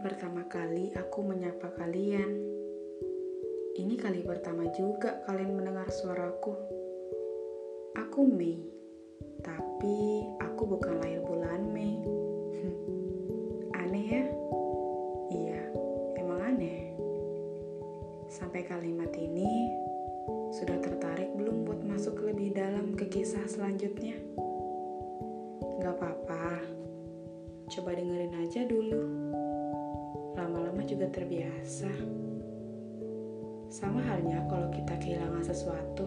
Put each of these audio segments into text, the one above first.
pertama kali aku menyapa kalian. Ini kali pertama juga kalian mendengar suaraku. Aku Mei, tapi aku bukan lahir bulan Mei. aneh ya? Iya, emang aneh. Sampai kalimat ini, sudah tertarik belum buat masuk lebih dalam ke kisah selanjutnya? Gak apa-apa, coba dengerin aja dulu. Lama-lama juga terbiasa. Sama halnya kalau kita kehilangan sesuatu,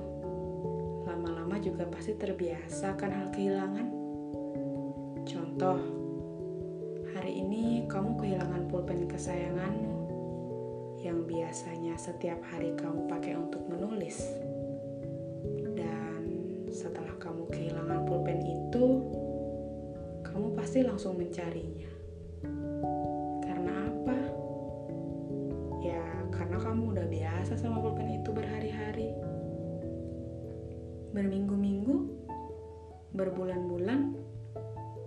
lama-lama juga pasti terbiasa akan hal kehilangan. Contoh, hari ini kamu kehilangan pulpen kesayanganmu yang biasanya setiap hari kamu pakai untuk menulis. Dan setelah kamu kehilangan pulpen itu, kamu pasti langsung mencarinya. Biasa sama pulpen itu berhari-hari. Berminggu-minggu, berbulan-bulan,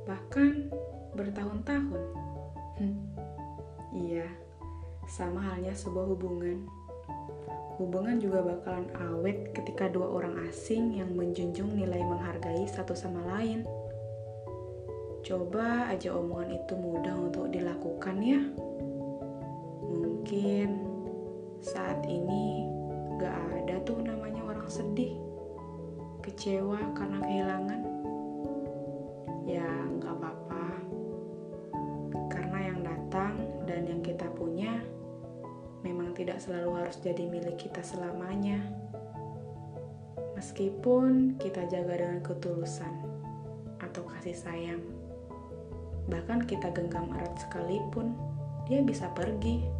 bahkan bertahun-tahun. Hmm. Iya, sama halnya sebuah hubungan. Hubungan juga bakalan awet ketika dua orang asing yang menjunjung nilai menghargai satu sama lain. Coba aja omongan itu mudah untuk dilakukan ya. Mungkin saat ini gak ada tuh namanya orang sedih, kecewa karena kehilangan. Ya gak apa-apa, karena yang datang dan yang kita punya memang tidak selalu harus jadi milik kita selamanya. Meskipun kita jaga dengan ketulusan atau kasih sayang, bahkan kita genggam erat sekalipun, dia bisa pergi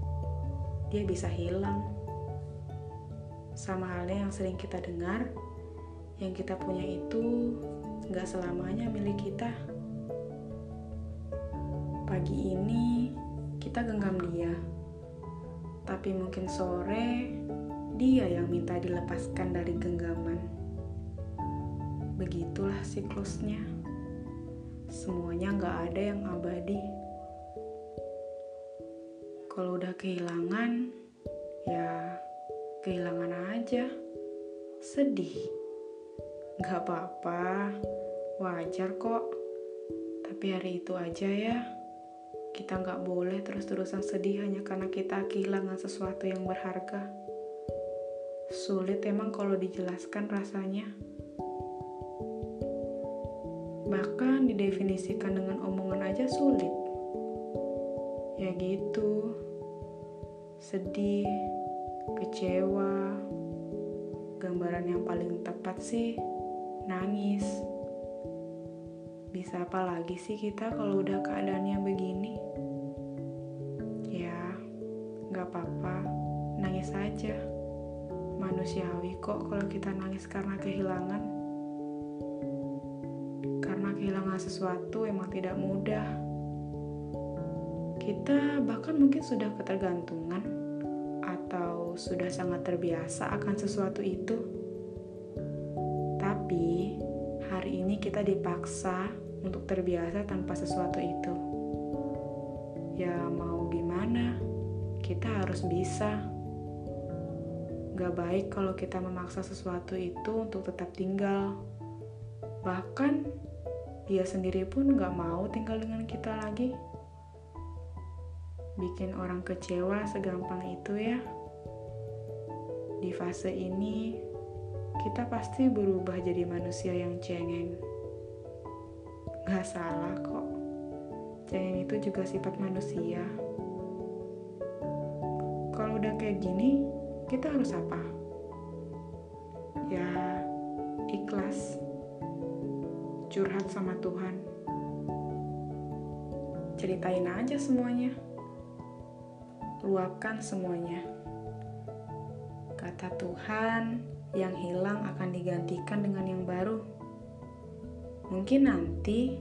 dia bisa hilang. Sama halnya yang sering kita dengar, yang kita punya itu nggak selamanya milik kita. Pagi ini kita genggam dia, tapi mungkin sore dia yang minta dilepaskan dari genggaman. Begitulah siklusnya. Semuanya nggak ada yang abadi kalau udah kehilangan, ya kehilangan aja. Sedih. Gak apa-apa, wajar kok. Tapi hari itu aja ya, kita gak boleh terus-terusan sedih hanya karena kita kehilangan sesuatu yang berharga. Sulit emang kalau dijelaskan rasanya. Bahkan didefinisikan dengan omongan aja sulit. Ya gitu sedih, kecewa. Gambaran yang paling tepat sih nangis. Bisa apa lagi sih kita kalau udah keadaannya begini? Ya, gak apa-apa, nangis aja. Manusiawi kok kalau kita nangis karena kehilangan. Karena kehilangan sesuatu emang tidak mudah. Kita bahkan mungkin sudah ketergantungan sudah sangat terbiasa akan sesuatu itu. Tapi hari ini kita dipaksa untuk terbiasa tanpa sesuatu itu. Ya mau gimana, kita harus bisa. Gak baik kalau kita memaksa sesuatu itu untuk tetap tinggal. Bahkan dia sendiri pun gak mau tinggal dengan kita lagi. Bikin orang kecewa segampang itu ya. Di fase ini, kita pasti berubah jadi manusia yang cengeng. Gak salah kok, cengeng itu juga sifat manusia. Kalau udah kayak gini, kita harus apa? Ya, ikhlas, curhat sama Tuhan, ceritain aja semuanya, luapkan semuanya. Kata Tuhan, yang hilang akan digantikan dengan yang baru. Mungkin nanti,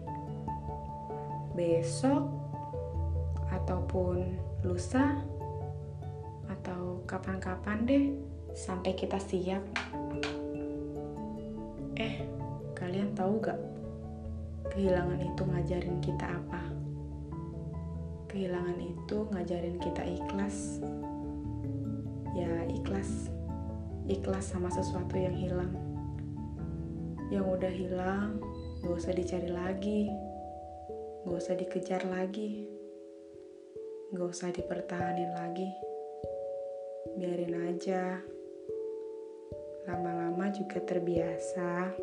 besok, ataupun lusa, atau kapan-kapan deh, sampai kita siap. Eh, kalian tahu gak? Kehilangan itu ngajarin kita apa? Kehilangan itu ngajarin kita ikhlas ya ikhlas ikhlas sama sesuatu yang hilang. Yang udah hilang, gak usah dicari lagi, gak usah dikejar lagi, gak usah dipertahanin lagi. Biarin aja, lama-lama juga terbiasa.